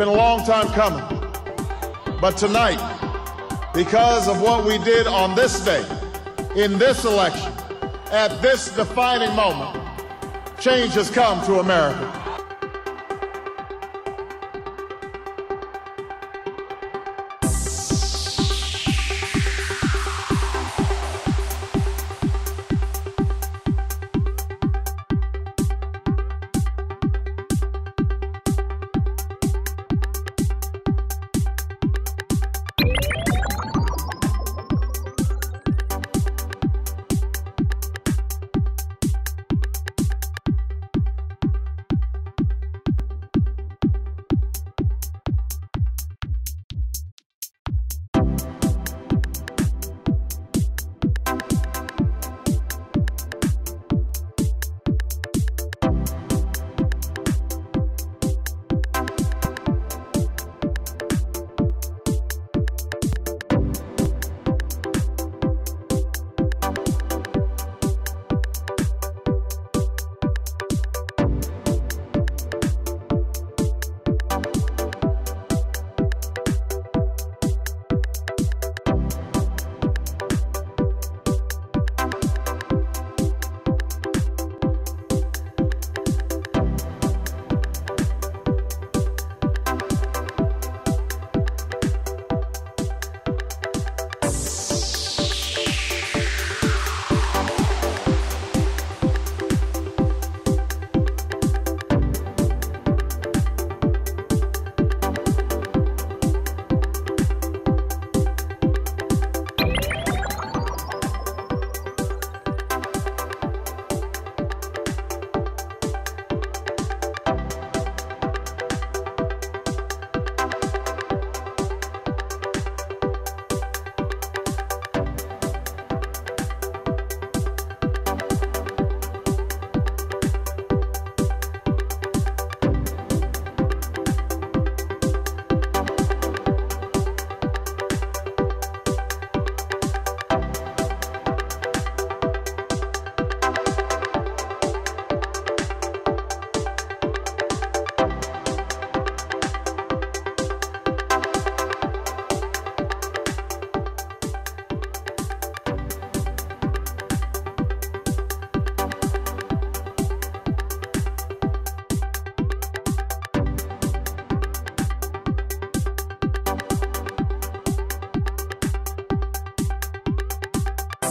been a long time coming. But tonight, because of what we did on this day, in this election, at this defining moment, change has come to America.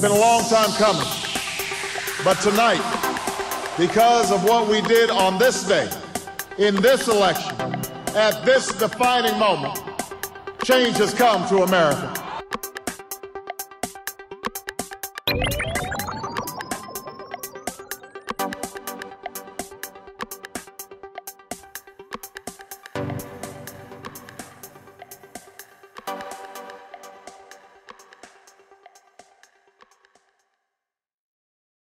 It's been a long time coming. But tonight, because of what we did on this day, in this election, at this defining moment, change has come to America.